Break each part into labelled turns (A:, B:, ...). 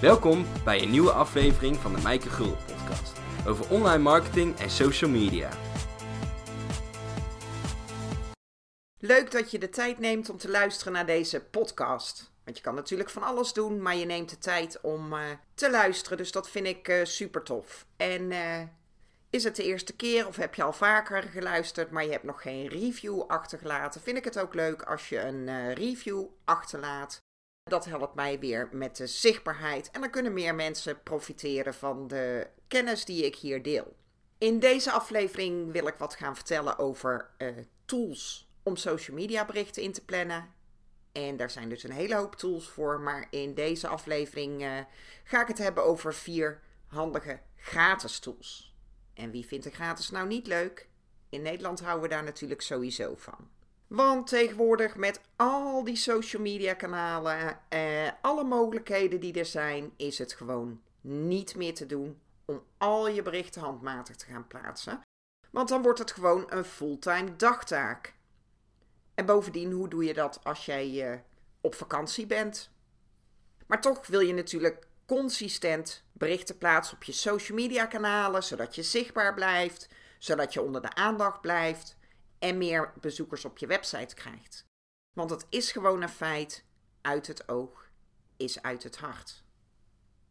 A: Welkom bij een nieuwe aflevering van de Mijke Gul podcast over online marketing en social media.
B: Leuk dat je de tijd neemt om te luisteren naar deze podcast. Want je kan natuurlijk van alles doen, maar je neemt de tijd om uh, te luisteren. Dus dat vind ik uh, super tof. En uh, is het de eerste keer of heb je al vaker geluisterd, maar je hebt nog geen review achtergelaten? Vind ik het ook leuk als je een review achterlaat. Dat helpt mij weer met de zichtbaarheid en dan kunnen meer mensen profiteren van de kennis die ik hier deel. In deze aflevering wil ik wat gaan vertellen over uh, tools om social media berichten in te plannen. En daar zijn dus een hele hoop tools voor, maar in deze aflevering uh, ga ik het hebben over vier handige gratis tools. En wie vindt de gratis nou niet leuk? In Nederland houden we daar natuurlijk sowieso van. Want tegenwoordig met al die social media kanalen, eh, alle mogelijkheden die er zijn, is het gewoon niet meer te doen om al je berichten handmatig te gaan plaatsen. Want dan wordt het gewoon een fulltime dagtaak. En bovendien, hoe doe je dat als jij uh, op vakantie bent? Maar toch wil je natuurlijk consistent berichten plaatsen op je social media kanalen, zodat je zichtbaar blijft, zodat je onder de aandacht blijft en meer bezoekers op je website krijgt. Want het is gewoon een feit: uit het oog is uit het hart.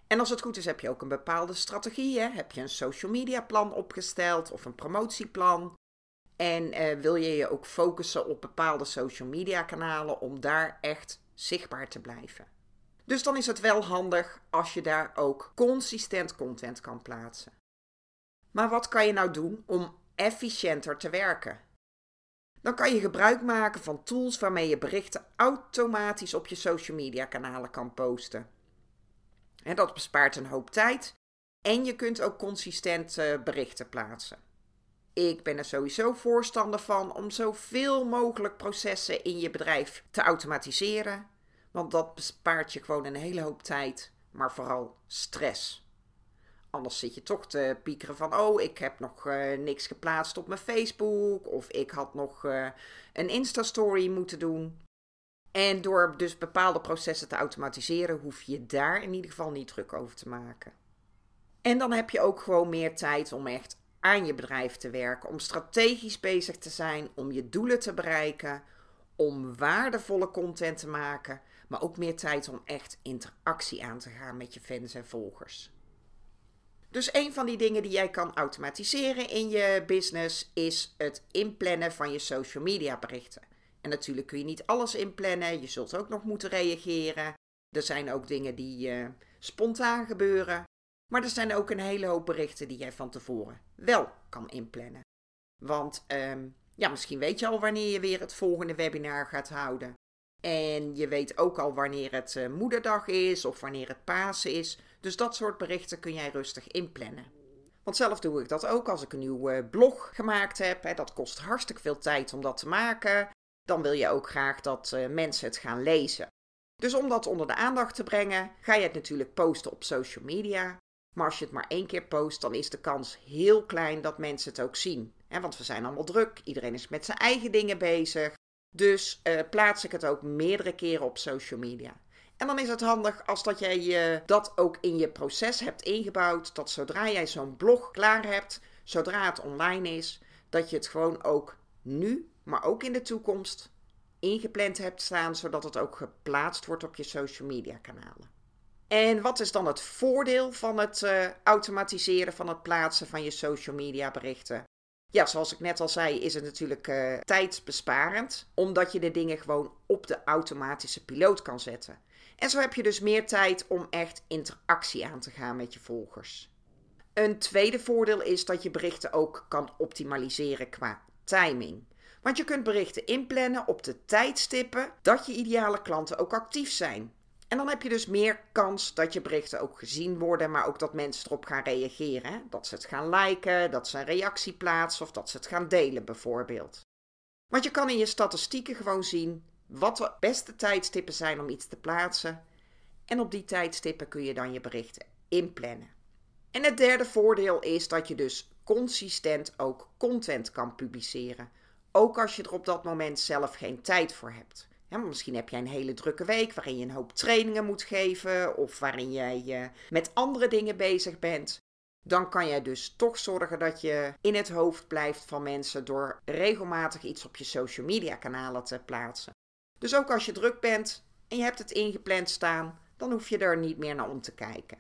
B: En als het goed is, heb je ook een bepaalde strategie. Hè? Heb je een social media plan opgesteld of een promotieplan? En eh, wil je je ook focussen op bepaalde social media kanalen om daar echt zichtbaar te blijven? Dus dan is het wel handig als je daar ook consistent content kan plaatsen. Maar wat kan je nou doen om efficiënter te werken? Dan kan je gebruik maken van tools waarmee je berichten automatisch op je social media kanalen kan posten. En dat bespaart een hoop tijd en je kunt ook consistent uh, berichten plaatsen. Ik ben er sowieso voorstander van om zoveel mogelijk processen in je bedrijf te automatiseren, want dat bespaart je gewoon een hele hoop tijd, maar vooral stress. Anders zit je toch te piekeren van: oh, ik heb nog uh, niks geplaatst op mijn Facebook. Of ik had nog uh, een Insta-story moeten doen. En door dus bepaalde processen te automatiseren, hoef je daar in ieder geval niet druk over te maken. En dan heb je ook gewoon meer tijd om echt aan je bedrijf te werken. Om strategisch bezig te zijn, om je doelen te bereiken. Om waardevolle content te maken. Maar ook meer tijd om echt interactie aan te gaan met je fans en volgers. Dus een van die dingen die jij kan automatiseren in je business is het inplannen van je social media berichten. En natuurlijk kun je niet alles inplannen, je zult ook nog moeten reageren. Er zijn ook dingen die uh, spontaan gebeuren. Maar er zijn ook een hele hoop berichten die jij van tevoren wel kan inplannen. Want um, ja, misschien weet je al wanneer je weer het volgende webinar gaat houden. En je weet ook al wanneer het uh, moederdag is of wanneer het Pasen is. Dus dat soort berichten kun jij rustig inplannen. Want zelf doe ik dat ook als ik een nieuwe eh, blog gemaakt heb. Dat kost hartstikke veel tijd om dat te maken. Dan wil je ook graag dat uh, mensen het gaan lezen. Dus om dat onder de aandacht te brengen, ga je het natuurlijk posten op social media. Maar als je het maar één keer post, dan is de kans heel klein dat mensen het ook zien. Want we zijn allemaal druk, iedereen is met zijn eigen dingen bezig. Dus uh, plaats ik het ook meerdere keren op social media. En dan is het handig als dat jij dat ook in je proces hebt ingebouwd. Dat zodra jij zo'n blog klaar hebt, zodra het online is, dat je het gewoon ook nu, maar ook in de toekomst ingepland hebt staan, zodat het ook geplaatst wordt op je social media kanalen. En wat is dan het voordeel van het uh, automatiseren van het plaatsen van je social media berichten? Ja, zoals ik net al zei, is het natuurlijk uh, tijdsbesparend, omdat je de dingen gewoon op de automatische piloot kan zetten. En zo heb je dus meer tijd om echt interactie aan te gaan met je volgers. Een tweede voordeel is dat je berichten ook kan optimaliseren qua timing. Want je kunt berichten inplannen op de tijdstippen dat je ideale klanten ook actief zijn. En dan heb je dus meer kans dat je berichten ook gezien worden, maar ook dat mensen erop gaan reageren. Dat ze het gaan liken, dat ze een reactie plaatsen of dat ze het gaan delen bijvoorbeeld. Want je kan in je statistieken gewoon zien wat de beste tijdstippen zijn om iets te plaatsen. En op die tijdstippen kun je dan je berichten inplannen. En het derde voordeel is dat je dus consistent ook content kan publiceren. Ook als je er op dat moment zelf geen tijd voor hebt. misschien heb jij een hele drukke week waarin je een hoop trainingen moet geven of waarin jij uh, met andere dingen bezig bent. Dan kan jij dus toch zorgen dat je in het hoofd blijft van mensen door regelmatig iets op je social media kanalen te plaatsen. Dus ook als je druk bent en je hebt het ingepland staan, dan hoef je er niet meer naar om te kijken.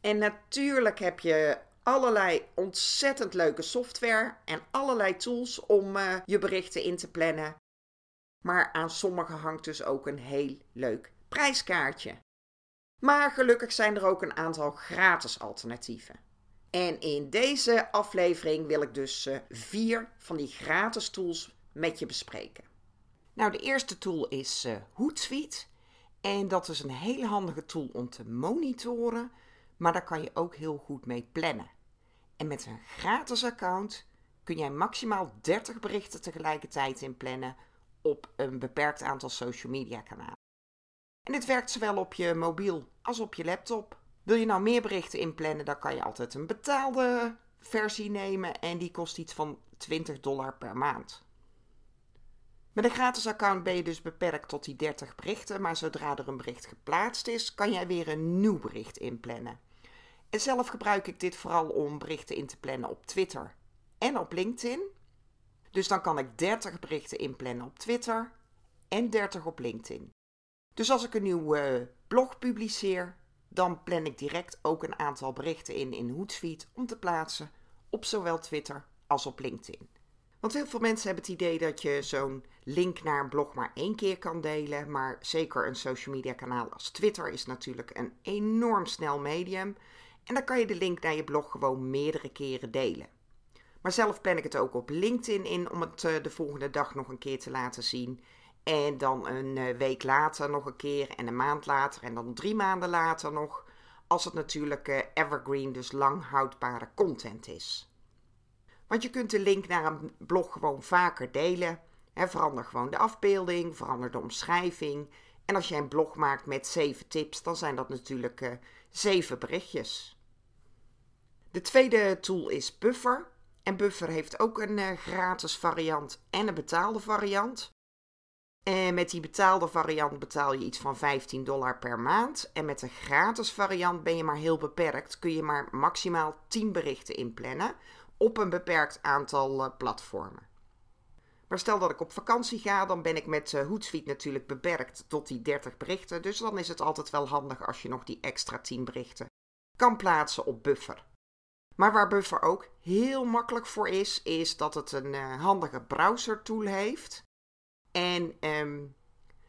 B: En natuurlijk heb je allerlei ontzettend leuke software en allerlei tools om uh, je berichten in te plannen. Maar aan sommige hangt dus ook een heel leuk prijskaartje. Maar gelukkig zijn er ook een aantal gratis alternatieven. En in deze aflevering wil ik dus uh, vier van die gratis tools met je bespreken. Nou, de eerste tool is uh, Hootsuite. En dat is een hele handige tool om te monitoren, maar daar kan je ook heel goed mee plannen. En met een gratis account kun jij maximaal 30 berichten tegelijkertijd inplannen op een beperkt aantal social media kanalen. En dit werkt zowel op je mobiel als op je laptop. Wil je nou meer berichten inplannen, dan kan je altijd een betaalde versie nemen en die kost iets van 20 dollar per maand. Met een gratis account ben je dus beperkt tot die 30 berichten, maar zodra er een bericht geplaatst is, kan jij weer een nieuw bericht inplannen. En zelf gebruik ik dit vooral om berichten in te plannen op Twitter en op LinkedIn. Dus dan kan ik 30 berichten inplannen op Twitter en 30 op LinkedIn. Dus als ik een nieuwe blog publiceer, dan plan ik direct ook een aantal berichten in in Hootsuite om te plaatsen op zowel Twitter als op LinkedIn. Want heel veel mensen hebben het idee dat je zo'n link naar een blog maar één keer kan delen. Maar zeker een social media kanaal als Twitter is natuurlijk een enorm snel medium. En dan kan je de link naar je blog gewoon meerdere keren delen. Maar zelf plan ik het ook op LinkedIn in om het eh, de volgende dag nog een keer te laten zien. En dan een eh, week later nog een keer en een maand later en dan drie maanden later nog. Als het natuurlijk eh, evergreen, dus lang houdbare content is. Want je kunt de link naar een blog gewoon vaker delen. verander gewoon de afbeelding, verander de omschrijving. En als jij een blog maakt met zeven tips, dan zijn dat natuurlijk uh, zeven berichtjes. De tweede tool is Buffer. En Buffer heeft ook een uh, gratis variant en een betaalde variant. En met die betaalde variant betaal je iets van 15 dollar per maand. En met de gratis variant ben je maar heel beperkt. Kun je maar maximaal 10 berichten inplannen op een beperkt aantal uh, platformen. Maar stel dat ik op vakantie ga, dan ben ik met uh, Hootsuite natuurlijk beperkt tot die 30 berichten. Dus dan is het altijd wel handig als je nog die extra 10 berichten kan plaatsen op Buffer. Maar waar Buffer ook heel makkelijk voor is, is dat het een uh, handige browser tool heeft. En um,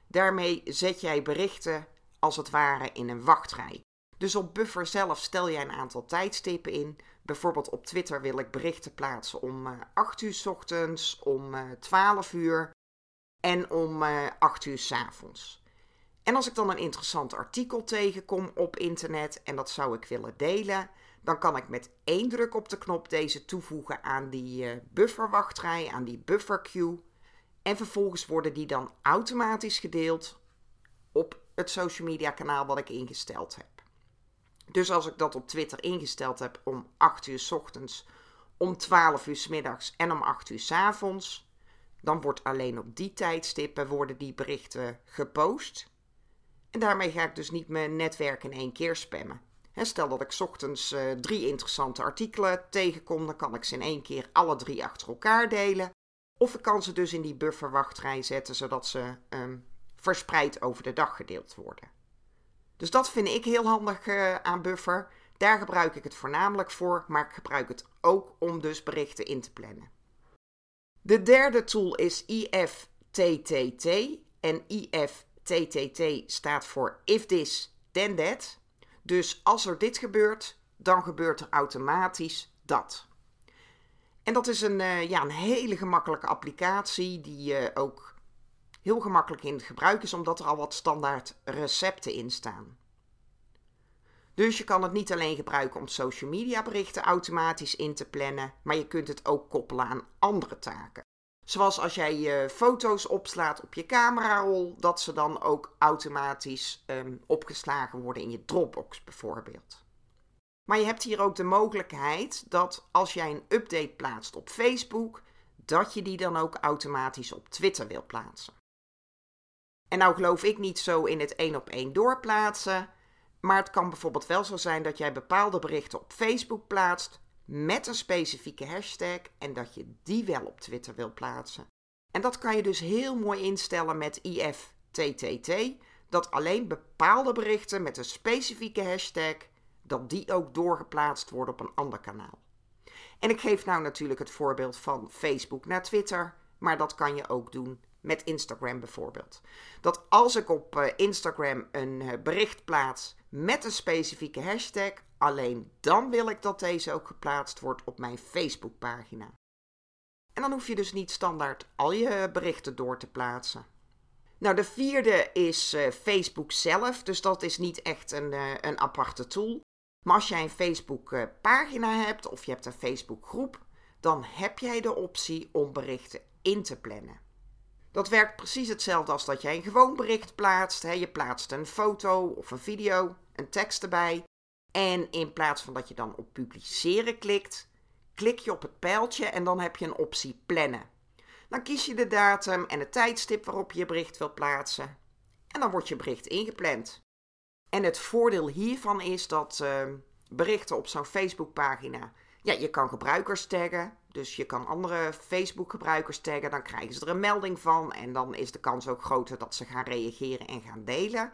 B: daarmee zet jij berichten als het ware in een wachtrij. Dus op Buffer zelf stel jij een aantal tijdstippen in. Bijvoorbeeld op Twitter wil ik berichten plaatsen om uh, eh, 8 uur s ochtends, om uh, eh, 12 uur en om uh, 8 uur s avonds. En als ik dan een interessant artikel tegenkom op internet en dat zou ik willen delen, dan kan ik met één druk op de knop deze toevoegen aan die bufferwachtrij, aan die buffer queue. En vervolgens worden die dan automatisch gedeeld op het social media kanaal wat ik ingesteld heb. Dus als ik dat op Twitter ingesteld heb om 8 uur s ochtends, om 12 uur s middags en om 8 uur s avonds, dan wordt alleen op die tijdstippen worden die berichten gepost. En daarmee ga ik dus niet mijn netwerk in één keer spammen. stel dat ik ochtends uh, drie interessante artikelen tegenkom, dan kan ik ze in één keer alle drie achter elkaar delen. Of ik kan ze dus in die bufferwachtrij zetten, zodat ze um, verspreid over de dag gedeeld worden. Dus dat vind ik heel handig uh, aan Buffer. Daar gebruik ik het voornamelijk voor, maar ik gebruik het ook om dus berichten in te plannen. De derde tool is IFTTT. En IFTTT staat voor If This, Then That. Dus als er dit gebeurt, dan gebeurt er automatisch dat. En dat is een, uh, ja, een hele gemakkelijke applicatie die uh, ook heel gemakkelijk in het gebruik is, omdat er al wat standaard recepten in staan. Dus je kan het niet alleen gebruiken om social media berichten automatisch in te plannen, maar je kunt het ook koppelen aan andere taken. Zoals als jij je foto's opslaat op je camerarol, dat ze dan ook automatisch um, opgeslagen worden in je Dropbox bijvoorbeeld. Maar je hebt hier ook de mogelijkheid dat als jij een update plaatst op Facebook, dat je die dan ook automatisch op Twitter wil plaatsen. En nou geloof ik niet zo in het één op één doorplaatsen. Maar het kan bijvoorbeeld wel zo zijn dat jij bepaalde berichten op Facebook plaatst met een specifieke hashtag en dat je die wel op Twitter wil plaatsen. En dat kan je dus heel mooi instellen met IFTTT, dat alleen bepaalde berichten met een specifieke hashtag, dat die ook doorgeplaatst worden op een ander kanaal. En ik geef nou natuurlijk het voorbeeld van Facebook naar Twitter, maar dat kan je ook doen met Instagram bijvoorbeeld. Dat als ik op eh, Instagram een eh, bericht plaats met een specifieke hashtag, alleen dan wil ik dat deze ook geplaatst wordt op mijn Facebookpagina. En dan hoef je dus niet standaard al je berichten door te plaatsen. Nou, de vierde is Facebook zelf, dus dat is niet echt een, een aparte tool. Maar als jij een Facebook-pagina hebt of je hebt een Facebook-groep, dan heb jij de optie om berichten in te plannen. Dat werkt precies hetzelfde als dat jij een gewoon bericht plaatst. Je plaatst een foto of een video, een tekst erbij. En in plaats van dat je dan op publiceren klikt, klik je op het pijltje en dan heb je een optie plannen. Dan kies je de datum en het tijdstip waarop je je bericht wil plaatsen. En dan wordt je bericht ingepland. En het voordeel hiervan is dat uh, berichten op zo'n Facebookpagina, ja, je kan gebruikers taggen. Dus je kan andere Facebook-gebruikers taggen, dan krijgen ze er een melding van en dan is de kans ook groter dat ze gaan reageren en gaan delen.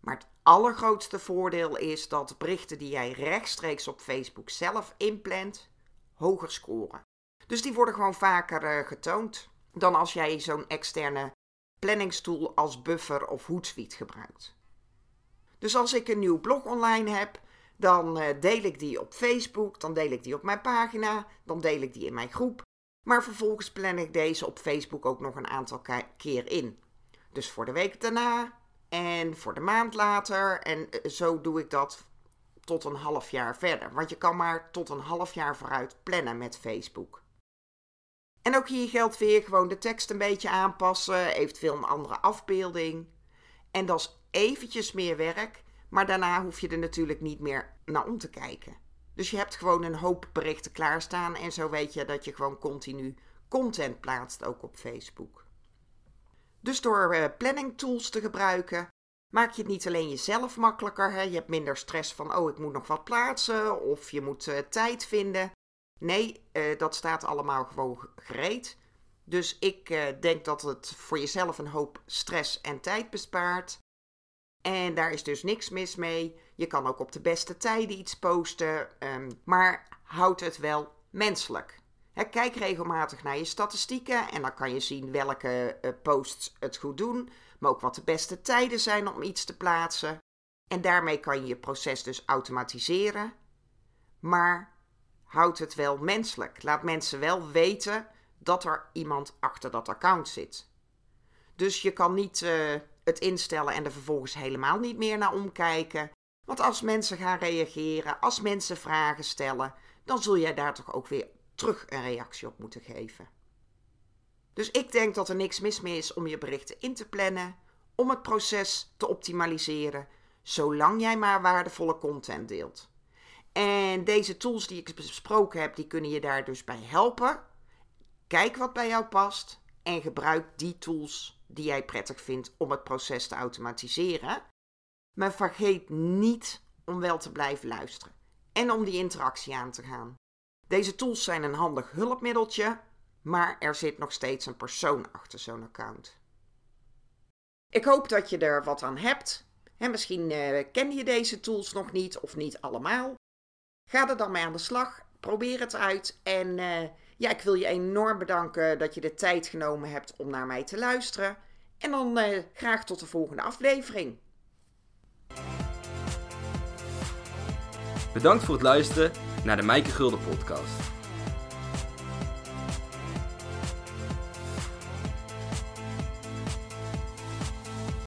B: Maar het allergrootste voordeel is dat berichten die jij rechtstreeks op Facebook zelf inplant, hoger scoren. Dus die worden gewoon vaker uh, getoond dan als jij zo'n externe planningstool als Buffer of Hootsuite gebruikt. Dus als ik een nieuw blog online heb, dan uh, deel ik die op Facebook, dan deel ik die op mijn pagina, dan deel ik die in mijn groep. Maar vervolgens plan ik deze op Facebook ook nog een aantal keer in. Dus voor de week daarna en voor de maand later. En eh, zo doe ik dat tot een half jaar verder. Want je kan maar tot een half jaar vooruit plannen met Facebook. En ook hier geldt weer gewoon de tekst een beetje aanpassen, eventueel een andere afbeelding. En dat is eventjes meer werk, maar daarna hoef je er natuurlijk niet meer naar om te kijken. Dus je hebt gewoon een hoop berichten klaarstaan en zo weet je dat je gewoon continu content plaatst ook op Facebook. Dus door uh, planning tools te gebruiken, maak je het niet alleen jezelf makkelijker. Hè? Je hebt minder stress van, oh, ik moet nog wat plaatsen of je moet uh, tijd vinden. Nee, uh, dat staat allemaal gewoon gereed. Dus ik denk dat het voor jezelf een hoop stress en tijd bespaart. En daar is dus niks mis mee. Je kan ook op de beste tijden iets posten, um, maar houd het wel menselijk. kijk regelmatig naar je statistieken en dan kan je zien welke uh, posts het goed doen, maar ook wat de beste tijden zijn om iets te plaatsen. En daarmee kan je je proces dus automatiseren. Maar houd het wel menselijk. Laat mensen wel weten dat er iemand achter dat account zit. Dus je kan niet uh, het instellen en er vervolgens helemaal niet meer naar omkijken. Want als mensen gaan reageren, als mensen vragen stellen, dan zul jij daar toch ook weer terug een reactie op moeten geven. Dus ik denk dat er niks mis mee is om je berichten in te plannen, om het proces te optimaliseren, zolang jij maar waardevolle content deelt. En deze tools die ik besproken heb, die kunnen je daar dus bij helpen. Kijk wat bij jou past en gebruik die tools die jij prettig vindt om het proces te automatiseren. Maar vergeet niet om wel te blijven luisteren en om die interactie aan te gaan. Deze tools zijn een handig hulpmiddeltje, maar er zit nog steeds een persoon achter zo'n account. Ik hoop dat je er wat aan hebt. En misschien uh, ken je deze tools nog niet of niet allemaal. Ga er dan mee aan de slag. Probeer het uit en uh, ja, ik wil je enorm bedanken dat je de tijd genomen hebt om naar mij te luisteren. En dan uh, graag tot de volgende aflevering.
A: Bedankt voor het luisteren naar de Mijke Gulden podcast.